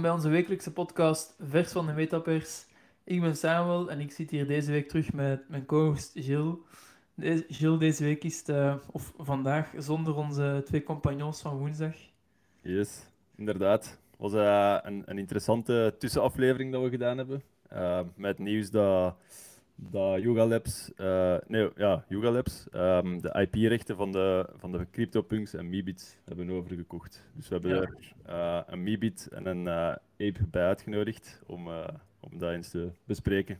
Bij onze wekelijkse podcast Vers van de Metapers. Ik ben Samuel en ik zit hier deze week terug met mijn co-host Gilles. Gilles, deze week is eh, of vandaag, zonder onze twee compagnons van woensdag. Yes, inderdaad. Het was eh, een, een interessante tussenaflevering dat we gedaan hebben. Eh, met nieuws dat, dat Yuga Labs, eh, nee, ja, Yuga Labs ehm, de IP-rechten van de, van de CryptoPunks en Meebit hebben overgekocht. Dus we hebben Ja. er eh, een Meebit en een eh, Ape bij uitgenodigd om, eh, om dat eens te bespreken.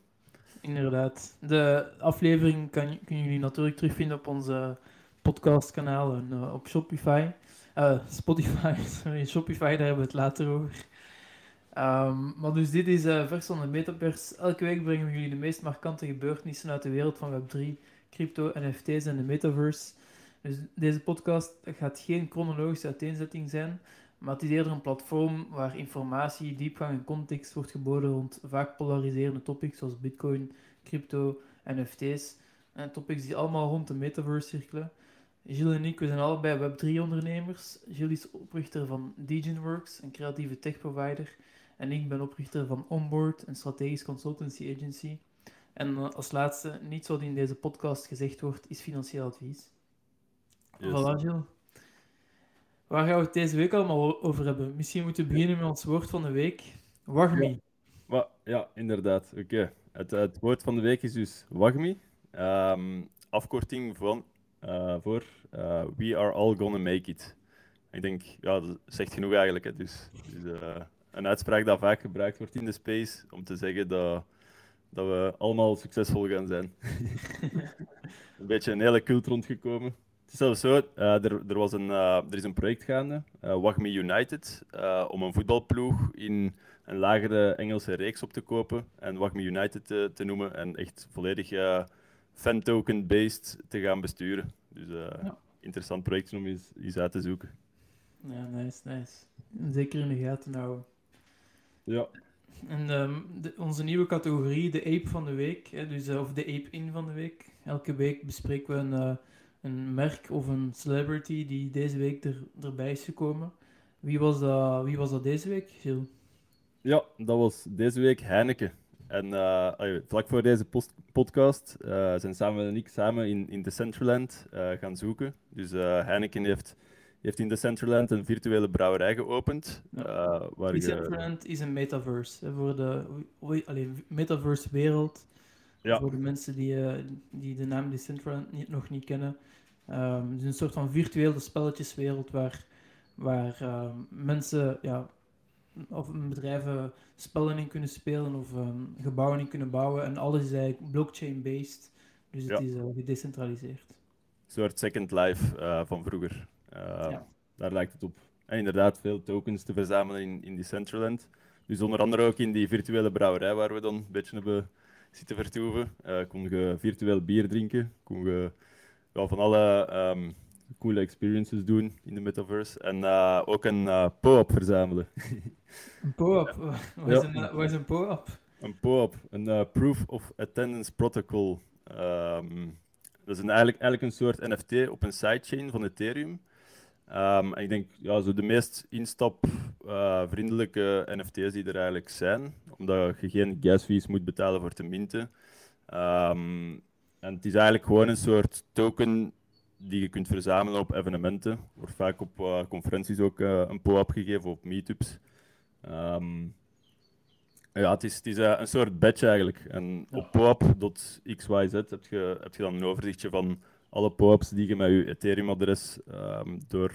Inderdaad. De aflevering kan, kunnen jullie natuurlijk terugvinden op onze podcastkanaal en op Shopify. Eh, Spotify, sorry, Shopify, daar hebben we het later over. Ehm, maar dus dit is eh vers van de Metapers. Elke week brengen we jullie de meest markante gebeurtenissen uit de wereld van Web3, crypto, NFT's en de metaverse. Dus deze podcast gaat geen chronologische uiteenzetting zijn, maar het is eerder een platform waar informatie, diepgang en context wordt geboden rond vaak polariserende topics zoals bitcoin, crypto, NFT's. En topics die allemaal rond de metaverse cirkelen. Gilles en ik, we zijn allebei Web3-ondernemers. Gilles is oprichter van DegenWorks, een creatieve tech-provider. En ik ben oprichter van Onboard, een strategisch consultancy agency. En eh, als laatste, niets wat in deze podcast gezegd wordt, is financieel advies. Yes. Voilà, Gilles. Waar gaan we het deze week allemaal over hebben? Misschien moeten we beginnen met ons woord van de week. Wagmi. Maar, ja, inderdaad. Oké. Het, het woord van de week is dus WAGMI. Ehm, afkorting van, eh, voor eh, We Are All Gonna Make It. Ik denk, ja, dat zegt genoeg eigenlijk. Hè. Dus, dus, een uitspraak dat vaak gebruikt wordt in de space om te zeggen dat, dat we allemaal succesvol gaan zijn. een beetje een hele cult rondgekomen. Het is zelfs zo, eh, er, er, was een, eh, er is een project gaande, eh WAGMI United, om een voetbalploeg in een lagere Engelse reeks op te kopen en WAGMI United te, te noemen en echt volledig fan-token-based te gaan besturen. Dus Ja. interessant project om eens, eens uit te zoeken. Ja, nice, nice. Zeker in de gaten houden. Ja, En ehm, de- onze nieuwe categorie, de ape van de week, hè, dus, eh, of de ape in van de week. Elke week bespreken we een, eh, een merk of een celebrity die deze week er, erbij is gekomen. Wie was dat, wie was dat deze week, Gilles? ja, dat was deze week Heineken. En eh, vlak voor deze podcast zijn Samuel en ik samen in, in Decentraland eh gaan zoeken. Dus Heineken heeft, heeft in Decentraland een virtuele brouwerij geopend. Ja. eh, waar Decentraland is een metaverse, hè, voor de oei, allee, metaverse wereld. Ja. Voor de mensen die, eh, die de naam Decentraland niet, nog niet kennen. Ehm, het is een soort van virtuele spelletjeswereld waar, waar ehm, mensen ja, of bedrijven spellen in kunnen spelen of ehm, gebouwen in kunnen bouwen. En alles is eigenlijk blockchain-based. Dus het Ja. is eh, gedecentraliseerd. Een soort Second Life van vroeger. Eh, Ja. Daar lijkt het op. En inderdaad, veel tokens te verzamelen in, in Decentraland. Dus onder andere ook in die virtuele brouwerij waar we dan een beetje hebben zitten vertoeven. eh kon je virtueel bier drinken. Kon je ja, van alle ehm, coole experiences doen in de metaverse. En eh, ook een eh PO-op verzamelen. Een PO-up. Wat is een, wat is een PO-up? Een POAP, een Proof of Attendance Protocol. Ehm, dat is een, eigenlijk, eigenlijk een soort NFT op een sidechain van Ethereum. Ehm, ik denk, ja, zo de meest instapvriendelijke NFT's die er eigenlijk zijn, omdat je geen gas fees moet betalen voor te minten. Ehm, en het is eigenlijk gewoon een soort token die je kunt verzamelen op evenementen. Wordt vaak op eh, conferenties ook eh, een POAP gegeven, op meetups. Ehm, ja, het is, het is eh, een soort badge eigenlijk. En op POAP.xyz heb je, heb je dan een overzichtje van alle POAPs die je met je Ethereum-adres ehm, door,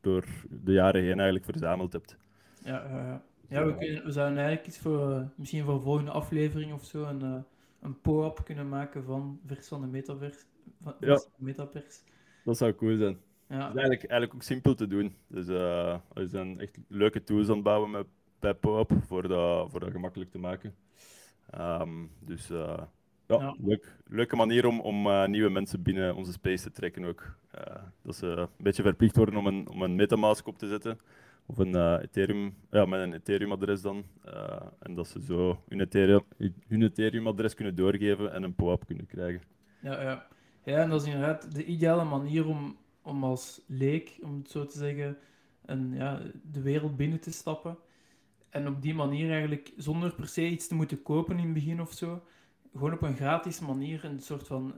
door de jaren heen eigenlijk verzameld hebt. Ja, ja, ja. we, kunnen, we zouden eigenlijk iets voor, eh, misschien voor een volgende aflevering of zo, een, eh, een PO-app kunnen maken van vers van de metaverse. Van, Ja. van de metapers. Dat zou cool zijn. Ja, is eigenlijk, eigenlijk ook simpel te doen. Dus we zijn echt leuke tools aan het bouwen met, bij POAP voor dat, voor dat gemakkelijk te maken. Ehm, dus ja, Ja. Leuk, leuke manier om, om eh, nieuwe mensen binnen onze space te trekken ook. Eh, dat ze een beetje verplicht worden om een, om een Metamask op te zetten. Of een eh, Ethereum, ja, met een Ethereum-adres dan. En dat ze zo hun Ethereum, hun Ethereum-adres kunnen doorgeven en een POAP kunnen krijgen. ja, ja. ja, en dat is inderdaad de ideale manier om, om als leek, om het zo te zeggen, een, ja, de wereld binnen te stappen. En op die manier eigenlijk, zonder per se iets te moeten kopen in het begin of zo, gewoon op een gratis manier een soort van...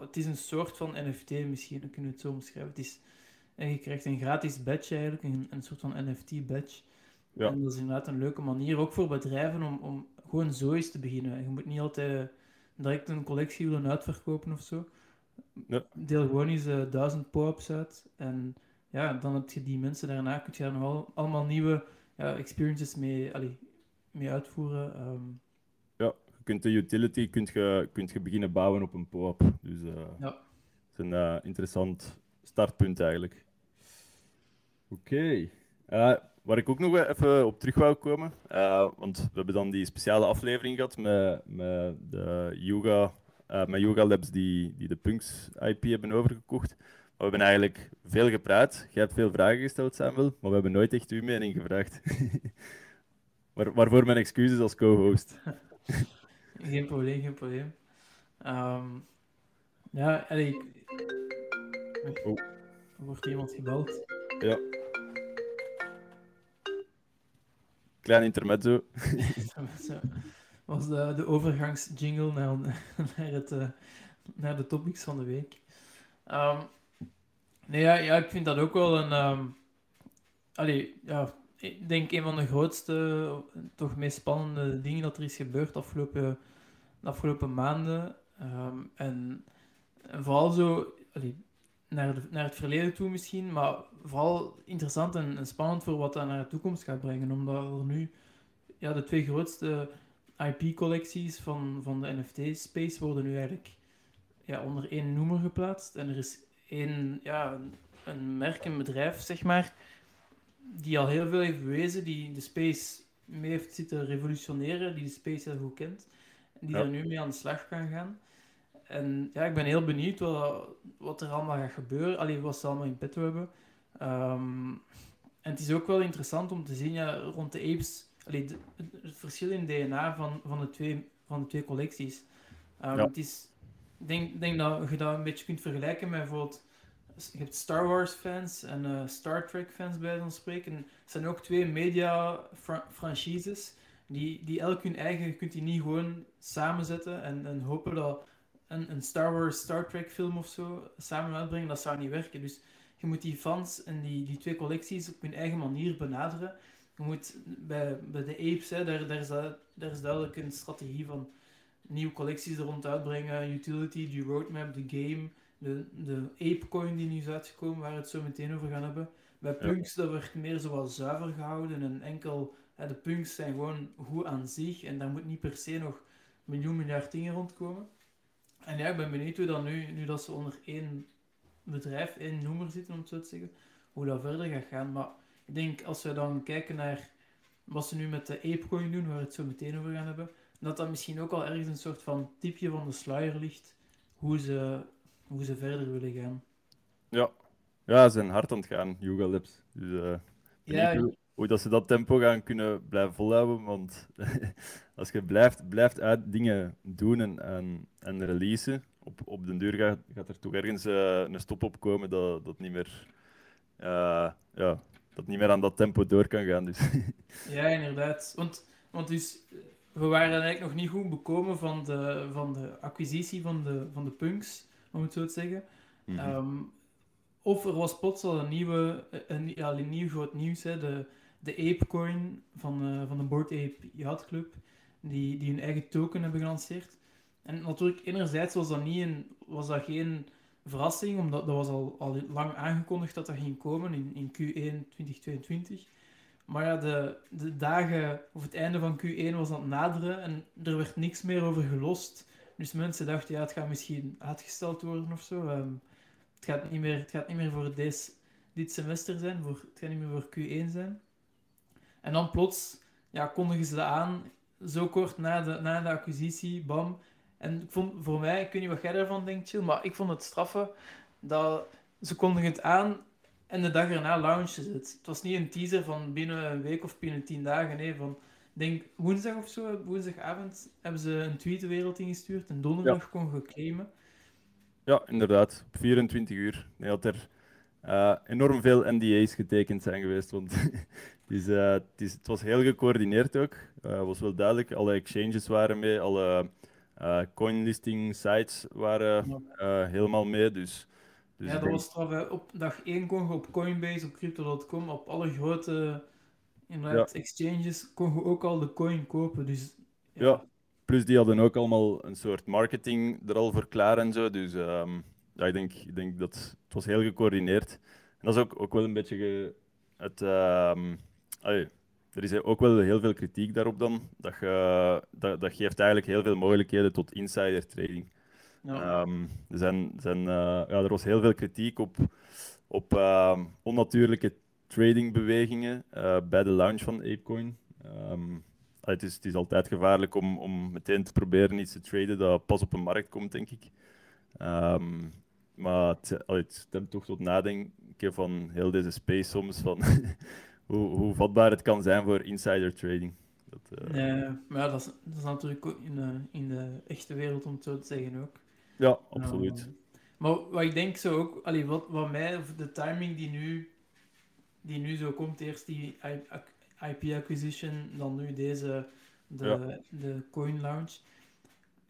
Het is een soort van NFT misschien, dan kunnen we het zo omschrijven. Het is, en je krijgt een gratis badge eigenlijk, een, een soort van NFT-badge. Ja. En dat is inderdaad een leuke manier, ook voor bedrijven, om, om gewoon zo eens te beginnen. Je moet niet altijd direct een collectie willen uitverkopen of zo. Ja. Deel gewoon eens eh, duizend po-ups uit. En ja, dan heb je die mensen daarna, kun je daar nog al, allemaal nieuwe ja, experiences mee, allee, mee uitvoeren. ehm. Kunt de utility kunt je, kunt je beginnen bouwen op een POAP. Dus eh Ja. dat is een eh, interessant startpunt eigenlijk. Oké. Eh, waar ik ook nog even op terug wou komen, want we hebben dan die speciale aflevering gehad met, met de yoga, met yoga Labs die, die de Punks IP hebben overgekocht. Maar we hebben eigenlijk veel gepraat. Jij hebt veel vragen gesteld, Samuel, maar we hebben nooit echt uw mening gevraagd. Waar, waarvoor mijn excuses als co-host. Geen probleem, geen probleem. Ehm, ja, allee, ik... Oh. Er wordt iemand gebeld. Ja. Klein intermezzo. Dat was de, de overgangsjingle naar, naar, het, eh, naar de topics van de week. Ehm, nee, ja, ja, ik vind dat ook wel een... allee, ja, ik denk een van de grootste, toch meest spannende dingen dat er is gebeurd de afgelopen, afgelopen maanden. Ehm, en, vooral zo... naar, de, naar het verleden toe misschien, maar vooral interessant en, en spannend voor wat dat naar de toekomst gaat brengen. Omdat er nu ja, de twee grootste IP-collecties van, van de NFT-space worden nu eigenlijk ja, onder één noemer geplaatst. En er is één, ja, een merk, een bedrijf, zeg maar, die al heel veel heeft bewezen, die de space mee heeft zitten revolutioneren, die de space heel goed kent, en die Ja. er nu mee aan de slag kan gaan. En ja, ik ben heel benieuwd wat, wat er allemaal gaat gebeuren, alleen wat ze allemaal in petto hebben. Ehm, en het is ook wel interessant om te zien ja, rond de apes, allee, de- het, verschil in DNA van, van, de, twee, van de twee collecties. Ehm, Ja. het is, ik denk, denk dat je dat een beetje kunt vergelijken met bijvoorbeeld, je hebt Star Wars fans en eh, Star Trek fans bij van spreken. Het zijn ook twee media fra- franchises die, die elk hun eigen, je kunt die niet gewoon samenzetten en, en hopen dat een, een Star Wars, Star Trek film of zo samen uitbrengen, dat zou niet werken. Dus je moet die fans en die, die twee collecties op hun eigen manier benaderen. Je moet bij, bij de apes, hè, daar, daar, is dat, daar is duidelijk een strategie van nieuwe collecties er rond uitbrengen, utility, die roadmap, de game, de, de apecoin die nu is uitgekomen, waar we het zo meteen over gaan hebben. Bij Ja. punks, dat werd meer zoals zuiver gehouden en enkel, hè, de punks zijn gewoon goed aan zich en daar moet niet per se nog miljoen miljard dingen rondkomen. En ja, ik ben benieuwd hoe dat nu, nu dat ze onder één bedrijf, één noemer zitten, om het zo te zeggen, hoe dat verder gaat gaan. Maar ik denk, als we dan kijken naar wat ze nu met de Apecoin doen, waar we het zo meteen over gaan hebben, dat dat misschien ook al ergens een soort van tipje van de sluier ligt, hoe ze, hoe ze verder willen gaan. Ja. ja, ze zijn hard aan het gaan, Yoga Labs. Dus eh, Ja, hoe, hoe dat ze dat tempo gaan kunnen blijven volhouden. Want als je blijft, blijft uit dingen doen en, en, en releasen, op, op den duur gaat, gaat er toch ergens eh, een stop op komen dat, dat, niet meer, eh, ja, dat niet meer aan dat tempo door kan gaan. Dus. Ja, inderdaad. Want, want dus, we waren eigenlijk nog niet goed bekomen van de, van de acquisitie van de, van de punks, om het zo te zeggen. Mhm. Ehm, of er was plots al een, nieuwe, een, ja, een nieuw groot nieuws, hè, de, de Apecoin van, eh, van de Board Ape Yacht Club, die, die hun eigen token hebben gelanceerd. En natuurlijk, enerzijds was dat, niet een, was dat geen verrassing, omdat dat was al, al lang aangekondigd dat dat ging komen in, in Q1 2022. Maar ja, de, de dagen of het einde van Q1 was aan het naderen en er werd niks meer over gelost. Dus mensen dachten, ja, het gaat misschien uitgesteld worden of zo. Ehm, het, gaat niet meer, het gaat niet meer voor deze, dit semester zijn, voor, het gaat niet meer voor Q1 zijn. En dan plots ja, kondigen ze dat aan, zo kort na de, na de acquisitie, bam. En ik vond, voor mij, ik weet niet wat jij daarvan denkt, Chill, maar ik vond het straffen dat ze kondigen het aan en de dag erna launchen ze het. Het was niet een teaser van binnen een week of binnen tien dagen, nee, van denk woensdag of zo, woensdagavond, hebben ze een tweet de wereld ingestuurd en donderdag kon je claimen. Ja, inderdaad. Op 24 uur. Nee, dat er eh, enorm veel NDA's getekend zijn geweest. Want eh, het, is, het was heel gecoördineerd ook. Het was wel duidelijk. Alle exchanges waren mee, alle coinlisting sites waren helemaal mee. Dus, dus ja, dat was straf. Op dag 1 kon je op Coinbase, op Crypto.com, op alle grote inderdaad, exchanges, kon je ook al de coin kopen. Dus, ja. ja. plus die hadden ook allemaal een soort marketing er al voor klaar en zo. Dus um, ja, ik denk, ik denk dat het was heel gecoördineerd. En dat is ook, ook wel een beetje ge, het... Um, er is ook wel heel veel kritiek daarop dan. Dat, je, dat, dat geeft eigenlijk heel veel mogelijkheden tot insider trading. Ja. Um, er, zijn, zijn, uh, ja, er was heel veel kritiek op, op uh, onnatuurlijke tradingbewegingen uh, bij de launch van ApeCoin. Um, het, is, het is altijd gevaarlijk om, om meteen te proberen iets te traden dat pas op een markt komt, denk ik. Um, maar het, het stemt toch tot nadenken van heel deze space soms. Van hoe, hoe vatbaar het kan zijn voor insider trading. Dat, uh... Nee, maar ja, dat, is, dat is natuurlijk ook in de, in de echte wereld, om het zo te zeggen ook. Ja, absoluut. Um, maar wat ik denk zo ook, allee, wat, wat mij, de timing die nu, die nu zo komt, eerst die IP acquisition, dan nu deze, de, ja. de coin launch.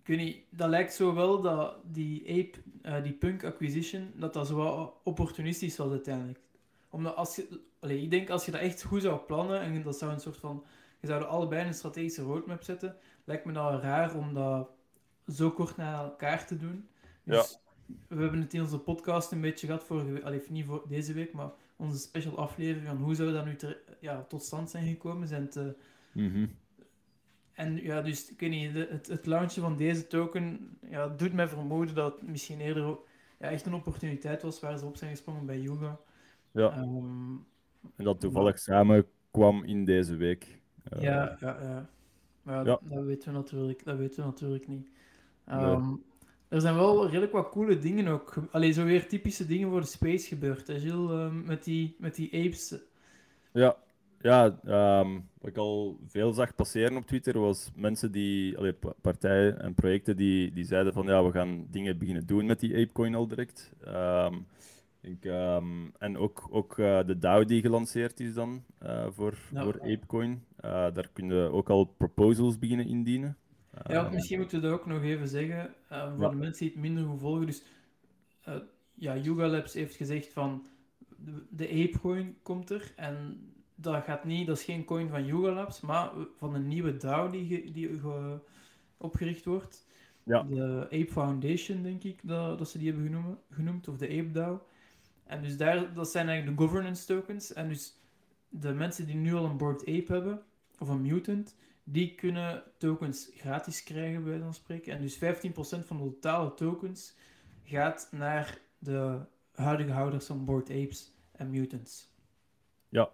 Ik weet niet, dat lijkt zo wel dat die ape, uh, die punk acquisition, dat dat zo wat opportunistisch was uiteindelijk omdat als je, allez, ik denk als je dat echt goed zou plannen en dat zou een soort van, je zou er allebei een strategische roadmap zetten, lijkt me dat raar om dat zo kort na elkaar te doen. Dus ja. we hebben het in onze podcast een beetje gehad, vorige week, niet voor deze week, maar onze special aflevering van hoe zou dat nu ja, tot stand zijn gekomen. Zijn te, mm En ja, dus ik weet niet, het, het launchen van deze token ja, doet mij vermoeden dat het misschien eerder ja, echt een opportuniteit was waar ze op zijn gesprongen bij Yoga. Ja. Um, en dat toevallig samen kwam in deze week. Uh, ja, ja, ja. Maar ja, Dat, weten we natuurlijk, dat weten we natuurlijk niet. Um, nee. Er zijn wel redelijk wat coole dingen ook. Alleen zo weer typische dingen voor de space gebeurd. Hè, Gilles, um, met, die, met die apes. Ja, ja um, wat ik al veel zag passeren op Twitter was mensen die, allee, partijen en projecten die, die zeiden van ja, we gaan dingen beginnen doen met die ApeCoin al direct. Um, denk, um, en ook, ook uh, de DAO die gelanceerd is dan uh, voor, voor ApeCoin. Uh, daar kunnen ook al proposals beginnen indienen. Ja, misschien moeten we dat ook nog even zeggen. voor ja. de mensen die het minder goed volgen. Dus ja, Yuga Labs heeft gezegd van de, de ApeCoin komt er. En dat gaat niet, dat is geen coin van Yuga Labs, maar van een nieuwe DAO die, ge, die ge, opgericht wordt. Ja. De Ape Foundation, denk ik, dat, dat ze die hebben genoemd, genoemd of de Ape DAO. En dus daar, dat zijn eigenlijk de governance tokens. En dus de mensen die nu al een Board Ape hebben, of een Mutant, die kunnen tokens gratis krijgen, bij van spreken. En dus 15% van de totale tokens gaat naar de huidige houders van Board Apes en Mutants. Ja.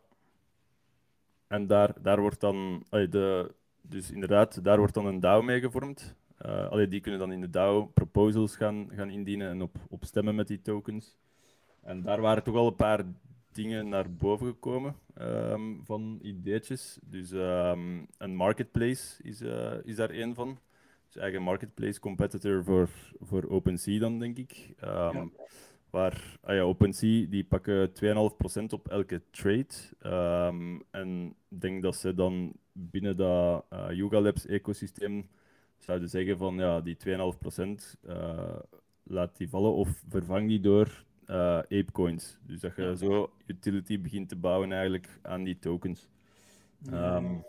En daar, daar wordt dan, de, dus inderdaad, daar wordt dan een DAO mee gevormd. Uh, allee, die kunnen dan in de DAO proposals gaan, gaan indienen en op, op stemmen met die tokens. En daar waren toch al een paar dingen naar boven gekomen um, van ideetjes. Dus um, een marketplace is, uh, is daar één van. Dus eigen marketplace competitor voor, voor OpenSea dan, denk ik. Um, ja. Waar ah ja, OpenSea die pakken 2,5% op elke trade. en ik denk dat ze dan binnen dat uh, Yuga Labs ecosysteem zouden zeggen van ja, die 2,5% uh, laat die vallen of vervang die door uh, ApeCoins. Dus dat je zo utility begint te bouwen eigenlijk aan die tokens. Ja, um,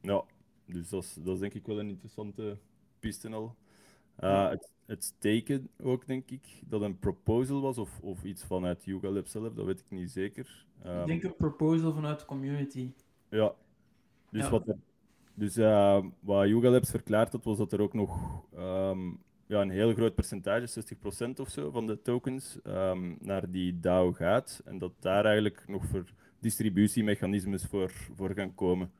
ja dus dat is, dat is denk ik wel een interessante piste al. Uh, ja. het, het steken ook, denk ik, dat een proposal was, of, of iets vanuit Yuga Lab zelf, dat weet ik niet zeker. Um, ik denk een proposal vanuit de community. Ja, dus, ja. Wat, dus uh, wat Yuga Labs verklaard had, was dat er ook nog um, ja, een heel groot percentage, 60% of zo, van de tokens um, naar die DAO gaat. En dat daar eigenlijk nog voor distributiemechanismes voor, voor gaan komen.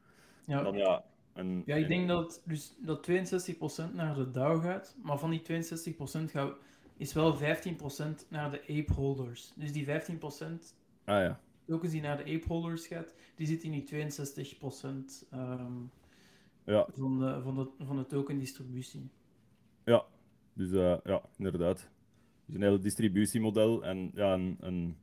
Ja, Dan, ja, een, ja ik denk dat, dus, dat 62% naar de DAO gaat, maar van die 62% gaat, is wel 15% naar de ape holders. Dus die 15% ah, ja. tokens die naar de ape holders gaat, die zit in die 62% um, ja. van, de, van, de, van de token distributie. Ja, dus uh, ja, inderdaad. Dus een hele distributiemodel en ja, een, een,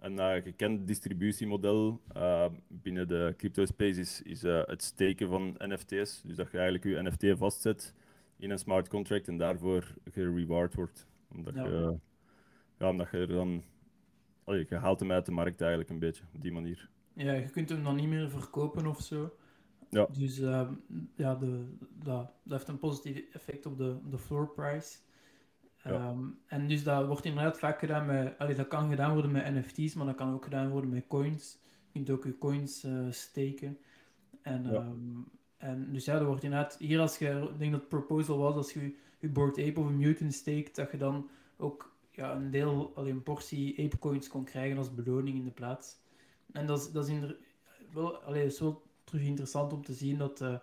een eh, gekend distributiemodel uh, binnen de crypto space is, is het steken van NFT's. Dus dat je eigenlijk je NFT vastzet in een smart contract en daarvoor gereward wordt. Omdat, ja. Je, ja, omdat je er dan. Oh, je haalt hem uit de markt eigenlijk een beetje op die manier. Ja, je kunt hem dan niet meer verkopen of zo. Ja. Dus uh, ja, de, dat, dat heeft een positief effect op de, de floor price. Ja. Um, en dus dat wordt inderdaad vaak gedaan met, allee, dat kan gedaan worden met NFT's, maar dat kan ook gedaan worden met coins. Je kunt ook je coins uh, steken. En, Ja. um, en dus ja, dat wordt inderdaad, hier als je, ik denk dat het proposal was, als je je Bored Ape of een Mutant steekt, dat je dan ook ja, een deel, allee, een portie Ape coins kon krijgen als beloning in de plaats. En dat is, dat is inder- wel, allee, is wel terug interessant om te zien dat, eh,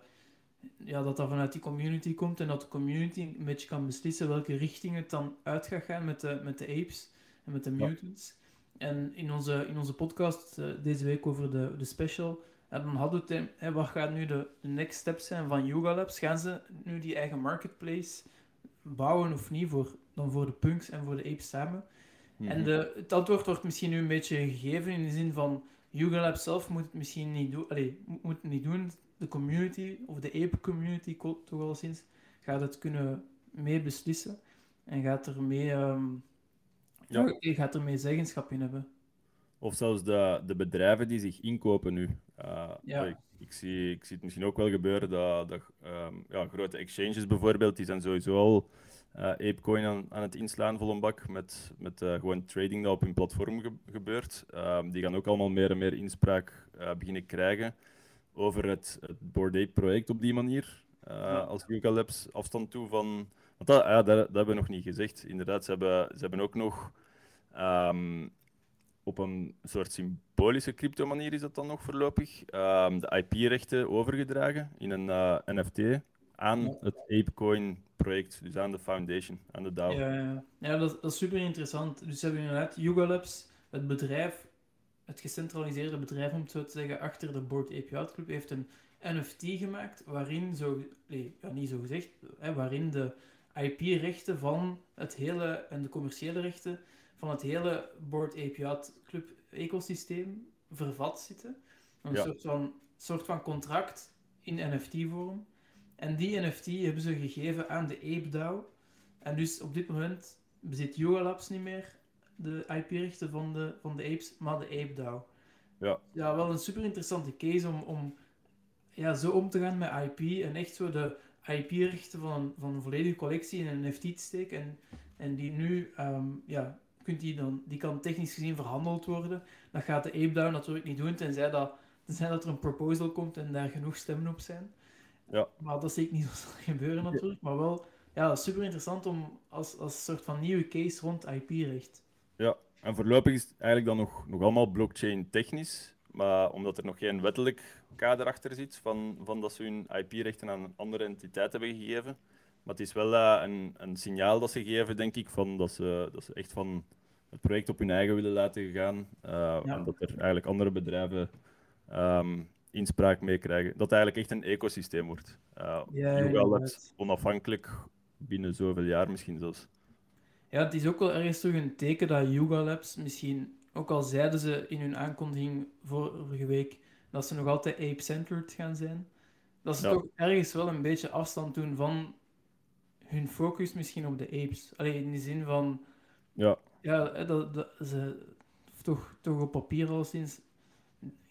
ja, dat dat vanuit die community komt en dat de community een beetje kan beslissen welke richting het dan uit gaat gaan met de, met de apes en met de Ja. mutants. En in onze, in onze podcast eh, deze week over de, de special, dan hadden we het, hè, wat gaat nu de, de next steps zijn van Yoga Labs? Gaan ze nu die eigen marketplace bouwen of niet, voor, dan voor de punks en voor de apes samen? En Mhm. de, het antwoord wordt misschien nu een beetje gegeven in de zin van Yuga Lab zelf moet het misschien niet doen. Allee, moet het niet doen. De community, of de ape community toch al sinds, gaat het kunnen mee beslissen. En gaat er mee, ehm, Ja. gaat er mee zeggenschap in hebben. Of zelfs de, de bedrijven die zich inkopen nu. Uh, Ja. ik, ik, zie, ik zie het misschien ook wel gebeuren dat, dat ehm, ja, grote exchanges bijvoorbeeld, die zijn sowieso al eh Apecoin aan, aan het inslaan vol een bak met, met eh, gewoon trading dat op hun platform ge- gebeurt. Ehm, die gaan ook allemaal meer en meer inspraak eh, beginnen krijgen over het, het Bored Ape project op die manier. Ja. Als Yuga Labs afstand toe van... Want dat, ja, dat, dat hebben we nog niet gezegd. Inderdaad, ze hebben, ze hebben ook nog... ehm, op een soort symbolische crypto-manier is dat dan nog voorlopig. ehm, de IP-rechten overgedragen in een NFT aan het Apecoin-project, dus aan de foundation, aan de DAO. Ja, ja. ja dat, is- dat is super interessant. Dus hebben inderdaad Yuga Labs, het bedrijf, het gecentraliseerde bedrijf om het zo te zeggen, achter de Board Ape Yacht Club, heeft een NFT gemaakt waarin, zo, nee, ja, niet zo gezegd, hè, waarin de IP-rechten van het hele en de commerciële rechten van het hele Board Ape Yacht Club ecosysteem vervat zitten. Een Ja. soort, van, soort van contract in NFT-vorm. En die NFT hebben ze gegeven aan de Ape DAO. En dus op dit moment bezit Yoga Labs niet meer de IP-rechten van de, van de apes, maar de Ape DAO. Ja. ja, wel een super interessante case om, om ja, zo om te gaan met IP en echt zo de IP-rechten van, een- van een volledige collectie in een NFT te steken. En, en die nu, ehm, ja, kunt die, dan, die kan technisch gezien verhandeld worden. Dat gaat de Ape DAO natuurlijk niet doen, tenzij dat, tenzij dat er een proposal komt en daar genoeg stemmen op zijn. Ja. Maar dat zie ik niet zo gebeuren natuurlijk. Maar wel, ja, super interessant om als, als soort van nieuwe case rond IP-recht. Ja, en voorlopig is het eigenlijk dan nog, nog allemaal blockchain technisch, maar omdat er nog geen wettelijk kader achter zit van, van dat ze hun IP-rechten aan een andere entiteit hebben gegeven. Maar het is wel eh, een, een signaal dat ze geven, denk ik, van dat, ze, dat ze echt van het project op hun eigen willen laten gaan. eh, Ja. En dat er eigenlijk andere bedrijven ehm, inspraak mee krijgen. Dat het eigenlijk echt een ecosysteem wordt. Uh, Ja, onafhankelijk binnen zoveel jaar misschien zelfs. Ja, het is ook wel ergens terug een teken dat Yuga Labs misschien, ook al zeiden ze in hun aankondiging vorige week dat ze nog altijd ape-centered gaan zijn, dat ze Ja. toch ergens wel een beetje afstand doen van hun focus misschien op de apes. Alleen in de zin van, Ja, ja, dat, dat ze toch, toch op papier al sinds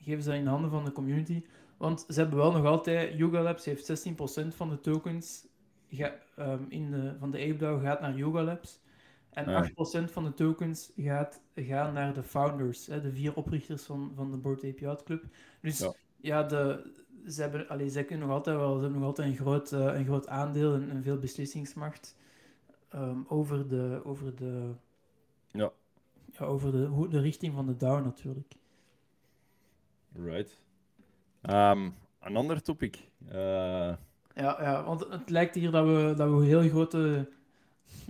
geven ze dat in handen van de community. Want ze hebben wel nog altijd, Yuga Labs heeft 16% van de tokens ga, ehm, in de, van de Ape DAO gaat naar Yuga Labs. En Ja. 8% van de tokens gaat, gaan naar de founders, hè, de vier oprichters van, van de Board Ape Yacht Club. Dus ja, Ja. de, ze hebben, allee, zij kunnen nog altijd wel, ze hebben nog altijd een groot, eh, een groot aandeel en, en veel beslissingsmacht ehm, over de, over de, Ja. ja, over de, hoe, de richting van de DAO natuurlijk. Right. Ehm, een ander topic. Eh, Ja, ja, want het lijkt hier dat we, dat we heel grote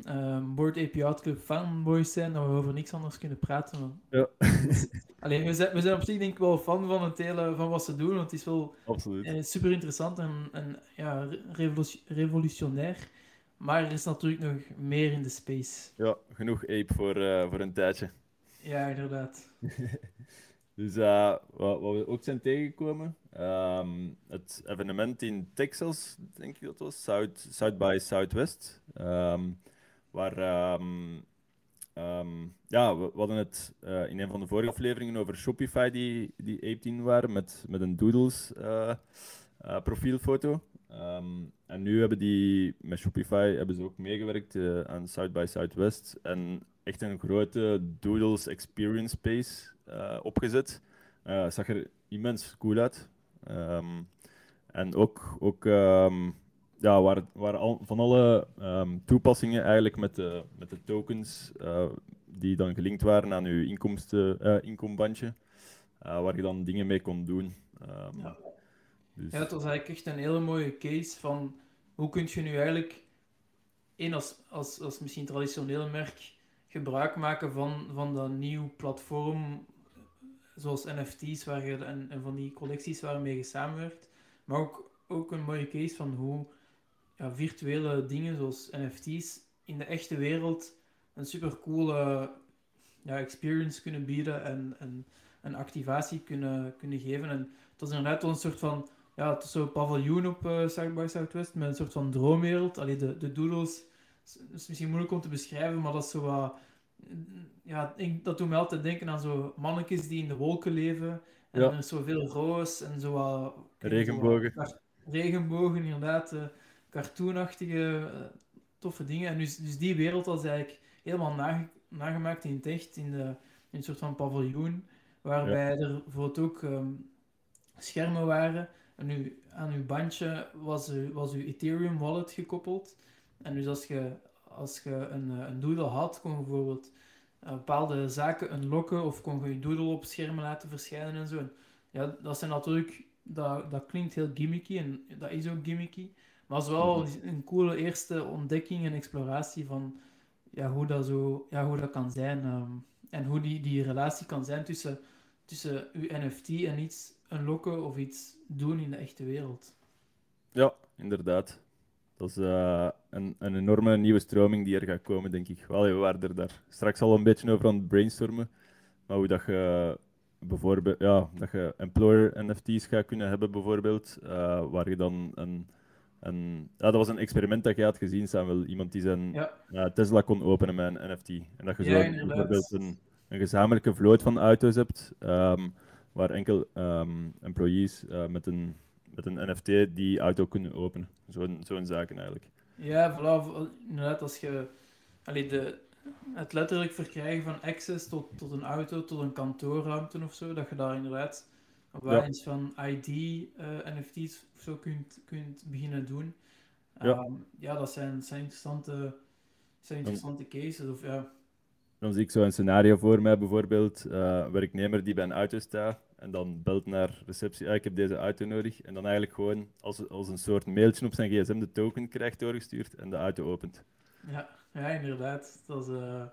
ehm Board Ape Yacht Club fanboys zijn, dat we over niks anders kunnen praten. Ja. Alleen, we zijn, we zijn op zich denk ik wel fan van het hele, van wat ze doen, want het is wel absoluut. eh, super interessant en, en ja, revolu- revolutionair. Maar er is natuurlijk nog meer in de space. Ja, genoeg ape voor, eh, voor een tijdje. Ja, inderdaad. dus uh, wat, we ook zijn tegengekomen, um, het evenement in Texas, denk ik dat was, South, by Southwest, um, waar um, ja, we, hadden het uh, in een van de vorige afleveringen over Shopify die, die 18 waren met, met een Doodles uh, profielfoto. En nu hebben die met Shopify hebben ze ook meegewerkt aan South by Southwest en echt een grote Doodles Experience Space uh, opgezet. Uh, zag er immens cool uit. Um, en ook, ook um, ja, waar, waar al, van alle toepassingen eigenlijk met de, met de tokens die dan gelinkt waren aan je inkomsten, inkombandje, waar je dan dingen mee kon doen. Ja. Dus... Ja, het was eigenlijk echt een hele mooie case van hoe kun je nu eigenlijk één als, als, als misschien traditioneel merk gebruik maken van, van dat nieuw platform zoals NFT's waar je, en, en van die collecties waarmee je samenwerkt. Maar ook, ook een mooie case van hoe ja, virtuele dingen zoals NFT's in de echte wereld een super coole ja, experience kunnen bieden en, en een activatie kunnen, kunnen geven. En het was inderdaad een soort van ja, het is zo'n paviljoen op uh, South by Southwest met een soort van droomwereld. Allee, de, de doodles is misschien moeilijk om te beschrijven, maar dat is zo wat... Ja, ik, dat doet me altijd denken aan zo mannetjes die in de wolken leven. En er is zoveel roos en zo wat... Regenbogen. Zo regenbogen, inderdaad. Uh, cartoonachtige, uh, toffe dingen. En dus, dus die wereld was eigenlijk helemaal nage, nagemaakt in het echt, in, de, in een soort van paviljoen. Waarbij er bijvoorbeeld ook um, schermen waren en nu, aan uw bandje was, u, was uw Ethereum wallet gekoppeld. En dus als je, als je een, eh, een doodle had, kon je bijvoorbeeld uh, bepaalde zaken unlocken of kon je je doodle op schermen laten verschijnen en zo. En ja, dat zijn natuurlijk, dat, dat klinkt heel gimmicky en dat is ook gimmicky. Maar het is wel mhm. een coole eerste ontdekking en exploratie van ja, hoe, dat zo, ja, hoe dat kan zijn. Um, en hoe die, die relatie kan zijn tussen, tussen uw NFT en iets unlocken of iets doen in de echte wereld. Ja, inderdaad. Dat is uh, een, een enorme nieuwe stroming die er gaat komen, denk ik. Wel, we waren er daar straks al een beetje over aan het brainstormen. Maar hoe dat je bijvoorbeeld, ja, dat je employer NFT's gaat kunnen hebben, bijvoorbeeld, uh, waar je dan een. een ja, dat was een experiment dat je had gezien, Samuel. Iemand die zijn ja. uh, Tesla kon openen met een NFT. En dat je ja, zo bijvoorbeeld een, een gezamenlijke vloot van auto's hebt. Um, waar enkel um, employees uh, met, een, met een NFT die auto kunnen openen. Zo'n zo'n zaken eigenlijk. Ja, voilà, inderdaad, als je allee, de, het letterlijk verkrijgen van access tot, tot een auto, tot een kantoorruimte of zo, dat je daar inderdaad op ja. van ID uh, eh, NFT's of zo kunt, kunt beginnen doen. Um, ja. Ehm, ja, dat zijn, zijn interessante, zijn interessante cases. Of, ja, dan zie ik zo een scenario voor mij, bijvoorbeeld uh, een werknemer die bij een auto staat en dan belt naar receptie, ah, ik heb deze auto nodig. En dan eigenlijk gewoon als, als een soort mailtje op zijn gsm de token krijgt doorgestuurd en de auto opent. Ja, ja inderdaad. Dat is, uh...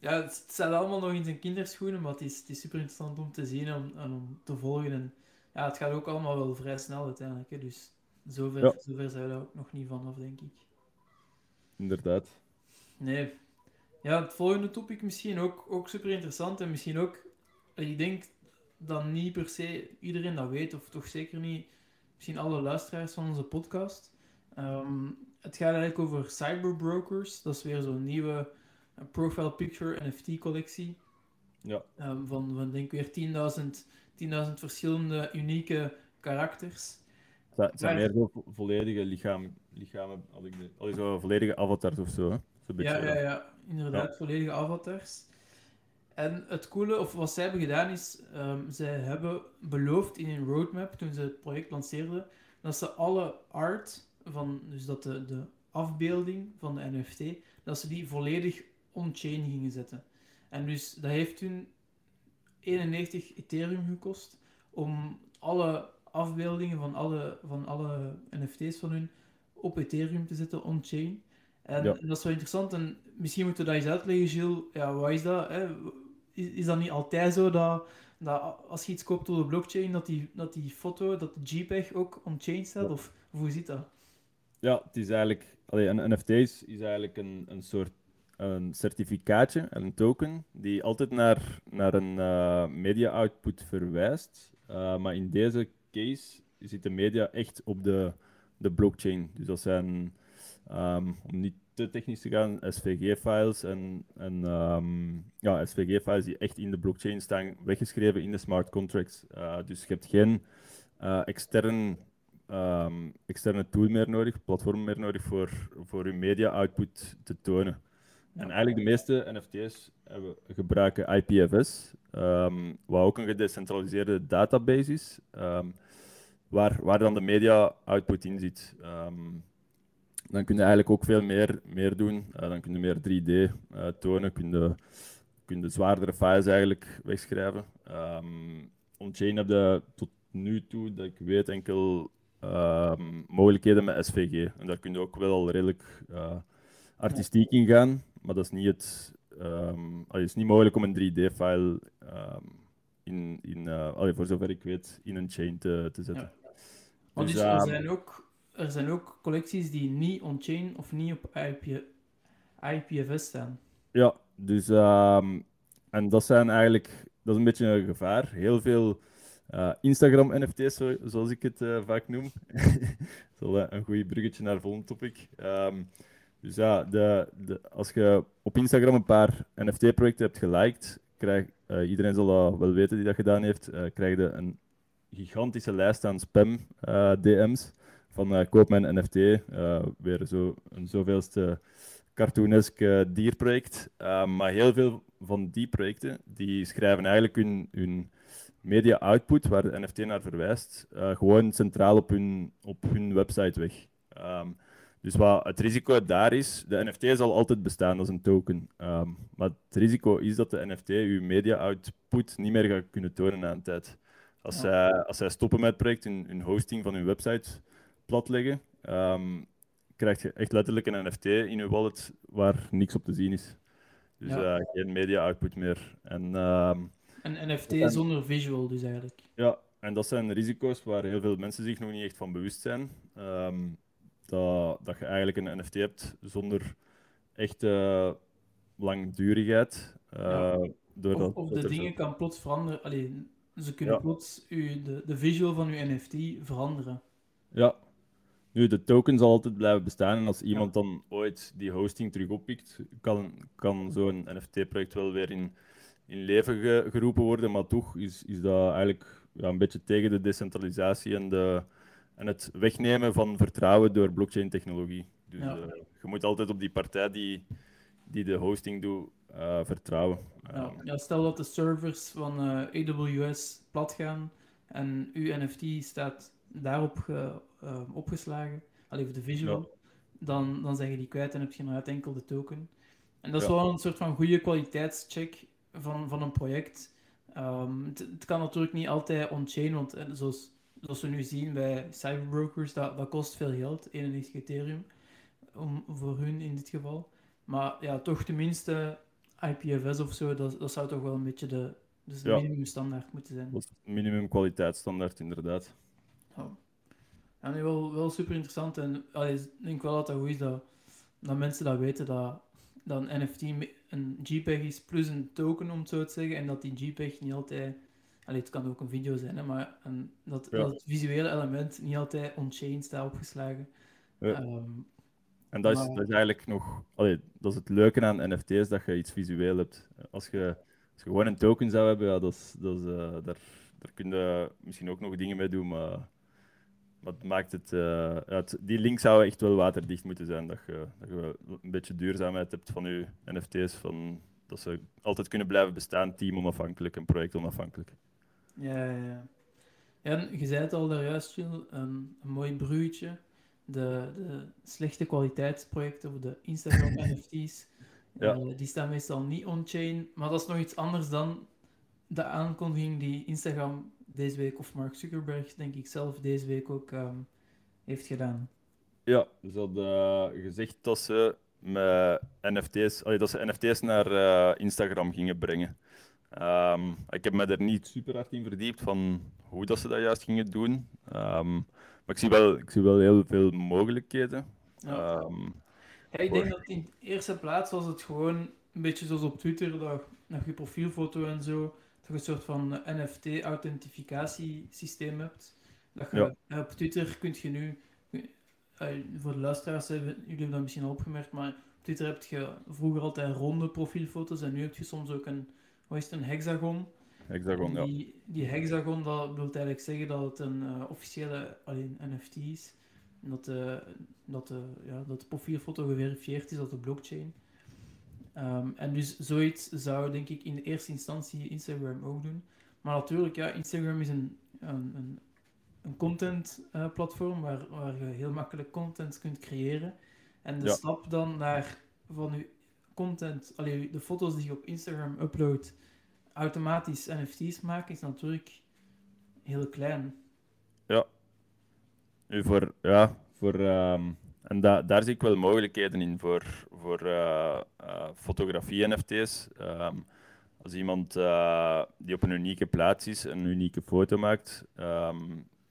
ja, het staat allemaal nog in zijn kinderschoenen, maar het is, het is super interessant om te zien en om, om te volgen. En ja, het gaat ook allemaal wel vrij snel uiteindelijk. Hè. Dus zover, ja. zover zijn we daar ook nog niet vanaf, denk ik. Inderdaad. Nee, ja, het volgende topic misschien ook, ook super interessant en misschien ook, ik denk dat niet per se iedereen dat weet, of toch zeker niet misschien alle luisteraars van onze podcast. Um, het gaat eigenlijk over cyberbrokers. Dat is weer zo'n nieuwe uh, profile picture NFT collectie. Ja. Um, van, van denk ik weer 10.000 verschillende unieke karakters. Het zijn meer zo volledige lichaam, lichamen, al ik de, al zo volledige avatars of zo. Hè? Ja, ja, ja, inderdaad, volledige avatars. En het coole, of wat zij hebben gedaan is, um, zij hebben beloofd in hun roadmap, toen ze het project lanceerden, dat ze alle art, van, dus dat de, de afbeelding van de NFT, dat ze die volledig on-chain gingen zetten. En dus dat heeft toen 91 Ethereum gekost om alle afbeeldingen van alle, van alle NFT's van hun op Ethereum te zetten on-chain. En dat is wel interessant. En misschien moeten we dat eens uitleggen, Gilles. Ja, wat is dat? Hè? Is, is dat niet altijd zo dat, dat als je iets koopt op de blockchain, dat die, dat die foto, dat de JPEG ook on-chain staat? Of, hoe zit dat? Ja, het is eigenlijk... Allee, een NFT is eigenlijk een, een soort een certificaatje, een token, die altijd naar, naar een uh, media output verwijst. Uh, maar in deze case zit de media echt op de, de blockchain. Dus dat zijn, um, om niet te technisch te gaan, SVG-files en, en um, ja, SVG-files die echt in de blockchain staan, weggeschreven in de smart contracts. Uh, dus je hebt geen extern um, externe tool meer nodig, platform meer nodig voor, voor je media output te tonen. En eigenlijk de meeste NFT's hebben, gebruiken IPFS, um, wat ook een gedecentraliseerde database is, waar, waar dan de media output in zit. Dan kun je eigenlijk ook veel meer, meer doen. Uh, dan kun je meer 3D uh, eh, tonen, kun je, kun je zwaardere files eigenlijk wegschrijven. On-chain heb je tot nu toe, dat ik weet, enkel um, mogelijkheden met SVG. En daar kun je ook wel redelijk uh, artistiek in gaan, maar dat is niet het. Um, het is niet mogelijk om een 3D-file um, ehm, in, in allee, voor zover ik weet, in een chain te, te zetten. Ja. Dus, dus er, zijn ook, er zijn ook collecties die niet on-chain of niet op IP, IPFS staan. Ja, dus um, en dat zijn eigenlijk, dat is een beetje een gevaar. Heel veel uh, Instagram NFT's, zoals ik het uh, vaak noem. dat is een goed bruggetje naar volgende topic. Um, dus ja, de, de, als je op Instagram een paar NFT-projecten hebt geliked, krijg, uh, iedereen zal wel weten die dat gedaan heeft, krijg je een gigantische lijst aan spam-DM's van koop mijn NFT. weer zo, een zoveelste cartoonesk dierproject. maar heel veel van die projecten die schrijven eigenlijk hun, hun media output, waar de NFT naar verwijst, uh, gewoon centraal op hun, op hun website weg. Um, dus wat het risico daar is, de NFT zal altijd bestaan als een token. Um, maar het risico is dat de NFT je media output niet meer gaat kunnen tonen na een tijd. Als, ja. zij, als zij stoppen met het project, hun, hun hosting van hun website platleggen, um, krijg je echt letterlijk een NFT in je wallet waar niks op te zien is. Dus ja. uh, geen media output meer. En um, een NFT zonder visual dus eigenlijk. Ja, en dat zijn risico's waar heel veel mensen zich nog niet echt van bewust zijn. Um, dat, dat je eigenlijk een NFT hebt zonder echte langdurigheid. Uh, ja. of, of de dingen kan plots veranderen. Alleen, ze kunnen plots u, de, de visual van uw NFT veranderen. Ja. Nu, de token zal altijd blijven bestaan. En als iemand dan ooit die hosting terug oppikt, kan, kan zo'n NFT-project wel weer in in leven geroepen worden, maar toch is, is dat eigenlijk ja, een beetje tegen de decentralisatie en, de, en het wegnemen van vertrouwen door blockchain-technologie. Dus ja. uh, je moet altijd op die partij die, die de hosting doet uh, vertrouwen. Ja. ja. stel dat de servers van uh, eh, AWS plat gaan en uw NFT staat daarop ge, opgeslagen, alleen de visual, dan, dan zijn je die kwijt en heb je nog enkel de token. En dat is wel een soort van goede kwaliteitscheck van, van een project. Um, het, kan natuurlijk niet altijd on-chain, want eh, zoals, zoals we nu zien bij cyberbrokers, dat, dat kost veel geld, 91 Ethereum, om, voor hun in dit geval. Maar ja, toch tenminste IPFS of zo, dat, dat zou toch wel een beetje de, dus de ja. minimumstandaard moeten zijn. Dat is minimum kwaliteitsstandaard, inderdaad. Ja, ja nee, wel, wel super interessant. En allee, ik denk wel dat het goed is dat, dat mensen dat weten, dat dat een NFT een JPEG is plus een token, om het zo te zeggen. En dat die JPEG niet altijd... Allee, het kan ook een video zijn, hè, maar een, dat, dat het visuele element niet altijd on-chain staat opgeslagen. Ja. Um, en dat is, dat is eigenlijk nog... Allee, dat is het leuke aan NFT's, dat je iets visueel hebt. Als je, als je gewoon een token zou hebben, ja, dat is, dat is, uh, daar, daar kun je misschien ook nog dingen mee doen, maar wat maakt het, uh, het, Die link zou echt wel waterdicht moeten zijn. Dat je, dat je een beetje duurzaamheid hebt van je NFT's. Van, dat ze altijd kunnen blijven bestaan, team onafhankelijk en project onafhankelijk. Ja, ja, ja. En je zei het al daar juist, Jill, een, een mooi bruggetje. De, de slechte kwaliteitsprojecten of de Instagram NFT's, ja. uh, die staan meestal niet on-chain. Maar dat is nog iets anders dan de aankondiging die Instagram deze week, of Mark Zuckerberg, denk ik zelf, deze week ook um, heeft gedaan. Ja, ze hadden uh, gezegd dat ze met NFT's, allee, dat ze NFT's naar uh, Instagram gingen brengen. Um, ik heb me er niet super hard in verdiept van hoe dat ze dat juist gingen doen. Um, maar ik zie, wel, ik zie wel heel veel mogelijkheden. Ja. Ja, ik denk dat in eerste plaats was het gewoon een beetje zoals op Twitter, dat, dat je profielfoto en zo, je een soort van NFT-authentificatiesysteem hebt. Dat je, Ja. eh, Op Twitter kun je nu, eh, voor de luisteraars, hebben, jullie hebben dat misschien al opgemerkt, maar op Twitter heb je vroeger altijd ronde profielfoto's en nu heb je soms ook een, wat is het, een hexagon. Hexagon, ja. Die, die hexagon, dat wil eigenlijk zeggen dat het een eh, officiële alleen NFT is. Dat de, dat, ja, dat de profielfoto geverifieerd is op de blockchain. Ehm, en dus zoiets zou denk ik in de eerste instantie Instagram ook doen. Maar natuurlijk, ja, Instagram is een, een, een, een content eh, platform waar, waar je heel makkelijk content kunt creëren. En de Ja. stap dan naar van je content, allee, de foto's die je op Instagram uploadt, automatisch NFT's maken, is natuurlijk heel klein. Nu voor, ja, voor, ehm, en da daar zie ik wel mogelijkheden in voor, voor eh, eh, fotografie-NFT's. Ehm, als iemand eh, die op een unieke plaats is, een unieke foto maakt, ehm,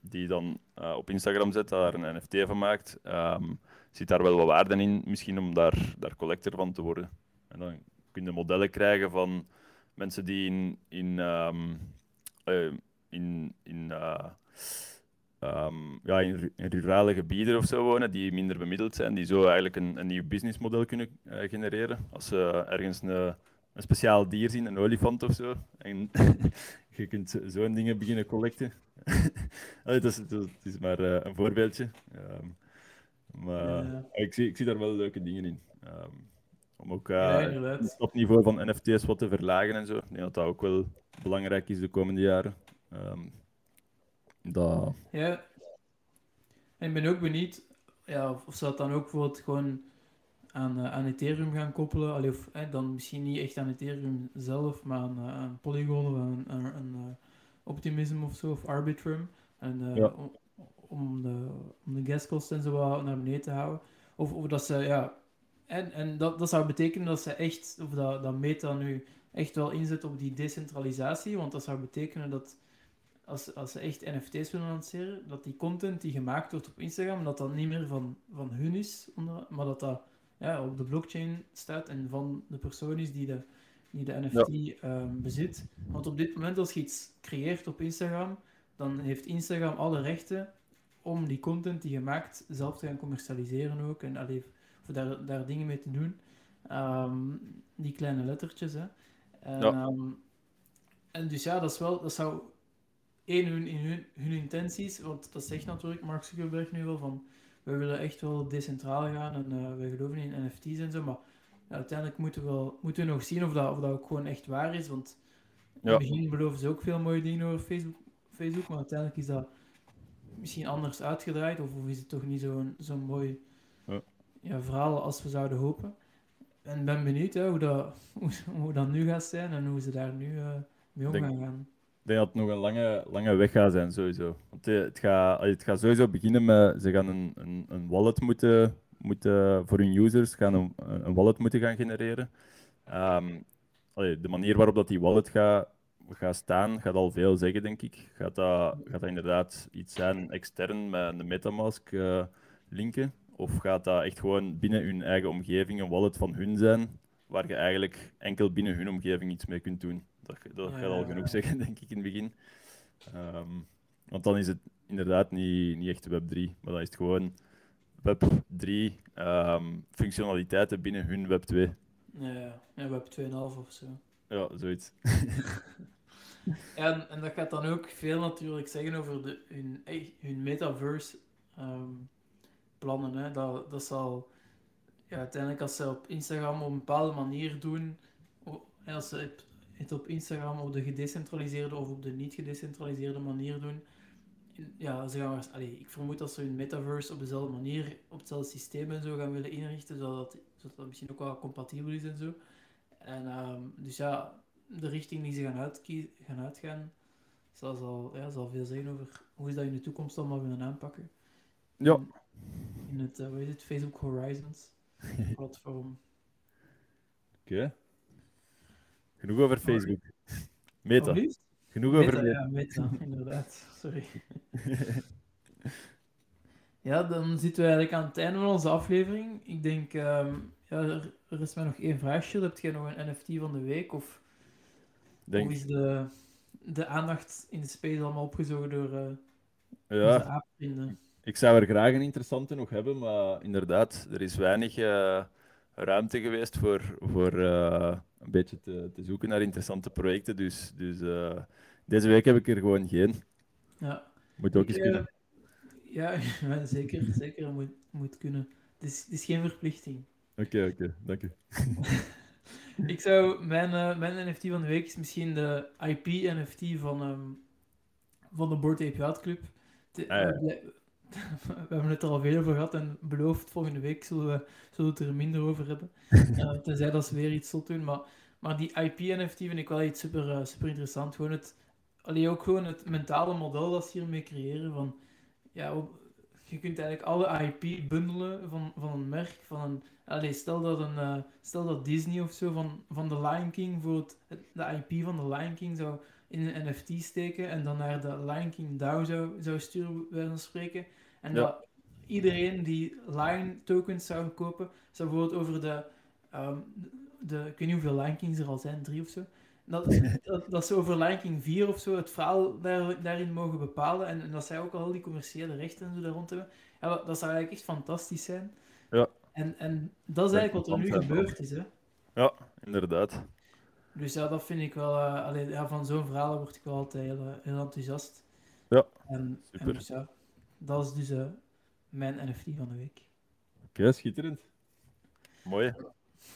die dan op Instagram zet, daar een NFT van maakt, ehm, zit daar wel wat waarde in, misschien om daar, daar collector van te worden. En dan kun je modellen krijgen van mensen die in, in, in, in eh, ehm, ja, in, ru- in rurale gebieden of zo wonen, die minder bemiddeld zijn, die zo eigenlijk een, een nieuw businessmodel kunnen eh, genereren. Als ze ergens een, een speciaal dier zien, een olifant of zo, en je kunt zo- zo'n dingen beginnen collecten. Allee, dat, is, dat is- maar eh, een voorbeeldje. Ehm, maar Ja. ik, zie, ik zie daar wel leuke dingen in. Ehm, om ook Ja, eh, het stopniveau van NFT's wat te verlagen en zo. Ik denk dat dat ook wel belangrijk is de komende jaren. Ehm, dat, Ja. En ik ben ook benieuwd ja, of ze dat dan ook bijvoorbeeld gewoon aan, eh, aan Ethereum gaan koppelen. Allee, of eh, dan misschien niet echt aan Ethereum zelf, maar aan, eh, aan Polygon of aan, aan, aan, eh, Optimism of zo, of Arbitrum. En, Ja. om, om, de, om de gaskosten en zo wat naar beneden te houden. Of, of dat ze, ja... En, en dat, dat zou betekenen dat ze echt, of dat, dat Meta nu echt wel inzet op die decentralisatie, want dat zou betekenen dat als, als ze echt NFT's willen lanceren, dat die content die gemaakt wordt op Instagram, dat dat niet meer van, van hun is, onder- maar dat dat ja, op de blockchain staat en van de persoon is die de, die de NFT ehm, bezit. Want op dit moment, als je iets creëert op Instagram, dan heeft Instagram alle rechten om die content die je maakt zelf te gaan commercialiseren ook. En allee, of daar, daar dingen mee te doen. Ehm, die kleine lettertjes, hè. En, Ja. ehm, en dus ja, dat is wel, dat zou één hun, in hun, hun intenties, want dat zegt natuurlijk Mark Zuckerberg nu wel van we willen echt wel decentraal gaan en eh wij geloven in NFT's en zo, maar ja, uiteindelijk moeten we, wel, moeten we nog zien of dat, of dat ook gewoon echt waar is, want in Ja. het begin beloven ze ook veel mooie dingen over Facebook, Facebook maar uiteindelijk is dat misschien anders uitgedraaid, of, of is het toch niet zo'n zo'n mooi Ja. ja, verhaal als we zouden hopen. En ben benieuwd hè, hoe, dat, hoe, hoe dat nu gaat zijn en hoe ze daar nu eh, mee om gaan gaan. Denk dat het nog een lange, lange weg gaat zijn, sowieso. Want eh, het gaat, het gaat sowieso beginnen met... Ze gaan een, een, een wallet moeten, moeten... Voor hun users gaan een, een wallet moeten gaan genereren. Ehm, de manier waarop dat die wallet gaat, gaat staan, gaat al veel zeggen, denk ik. Gaat dat, gaat dat inderdaad iets zijn extern met een Metamask eh, linken? Of gaat dat echt gewoon binnen hun eigen omgeving een wallet van hun zijn, waar je eigenlijk enkel binnen hun omgeving iets mee kunt doen? Dat, dat Ja, gaat al genoeg zeggen, denk ik, in het begin. Ehm, want dan is het inderdaad niet, niet echt Web 3, maar dan is het gewoon Web 3 ehm, functionaliteiten binnen hun Web 2. Ja, ja. ja, we hebben 2,5 of zo. Ja, zoiets. En, en dat gaat dan ook veel natuurlijk zeggen over de, hun, eh, hun metaverse ehm, plannen. Hè. Dat, dat zal ja, uiteindelijk als ze op Instagram op een bepaalde manier doen, als ze het- op Instagram op de gedecentraliseerde of op de niet gedecentraliseerde manier doen, ja, ze gaan, allee, ik vermoed dat ze hun metaverse op dezelfde manier, op hetzelfde systeem en zo gaan willen inrichten, zodat, zodat dat misschien ook wel compatibel is en zo. En ehm, dus ja, de richting die ze gaan, uitkie- gaan uitgaan, zal, zal, ja, zal veel zeggen over hoe ze dat in de toekomst allemaal willen aanpakken. Ja. In, in het, eh, wat is het, Facebook Horizons platform. Oké. Genoeg over Facebook. Meta. Genoeg over Meta, ja, meta, inderdaad. Sorry. Ja, dan zitten we eigenlijk aan het einde van onze aflevering. Ik denk, ehm, ja, er, er is maar nog één vraagje. Heb jij nog een NFT van de week? Of, Denk, of is de, de aandacht in de space allemaal opgezogen door eh onze ja, aapvrienden? ik zou er graag een interessante nog hebben, maar inderdaad, er is weinig eh, ruimte geweest voor, voor eh, een beetje te, te zoeken naar interessante projecten. Dus, dus eh, deze week heb ik er gewoon geen. Ja. Moet ook eens eh, kunnen. ja, ja, zeker. Zeker, moet, moet kunnen. Het is, het is geen verplichting. Oké, oké, dank u. Ik zou, mijn, mijn NFT van de week is misschien de IP-NFT van, ehm, van de Board Ape Yacht Club. De- Ah, ja. we, hebben het er al veel over gehad en beloofd volgende week zullen we, zullen we het er minder over hebben. Eh, tenzij dat ze weer iets zult doen. Maar, maar die IP-NFT vind ik wel iets super, eh, super interessant. Gewoon het, allee, ook gewoon het mentale model dat ze hiermee creëren. Van, ja, op- je kunt eigenlijk alle IP bundelen van, van een merk. Van een, allee, stel, dat een, eh, stel dat Disney of zo van, van de Lion King voor het, het- de IP van de Lion King zou in een NFT steken en dan naar de Lion King DAO zou, zou sturen, bij van spreken. En Ja. dat iedereen die Lion tokens zou kopen, zou bijvoorbeeld over de, ehm, de, ik weet niet hoeveel Lion Kings er al zijn, drie of zo. Dat, dat, dat ze over Lion King 4 of zo het verhaal daar, daarin mogen bepalen en, en dat zij ook al die commerciële rechten en zo daar rond hebben. Ja, dat, dat zou eigenlijk echt fantastisch zijn. Ja. En, en dat is eigenlijk wat er nu gebeurd is. Hè. Ja, inderdaad. Dus ja, dat vind ik wel. eh allee, ja, van zo'n verhalen word ik wel altijd heel, eh, heel enthousiast. Ja, En, en dus ja, dat is dus eh, mijn NFT van de week. Oké, schitterend. Mooi.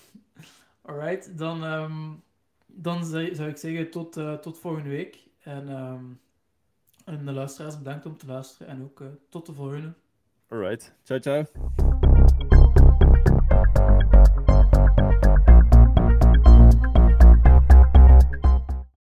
Alright, dan, ehm, dan zou ik zeggen tot, tot volgende week. En, ehm, en de luisteraars bedankt om te luisteren en ook tot de volgende. Alright. Ciao, ciao.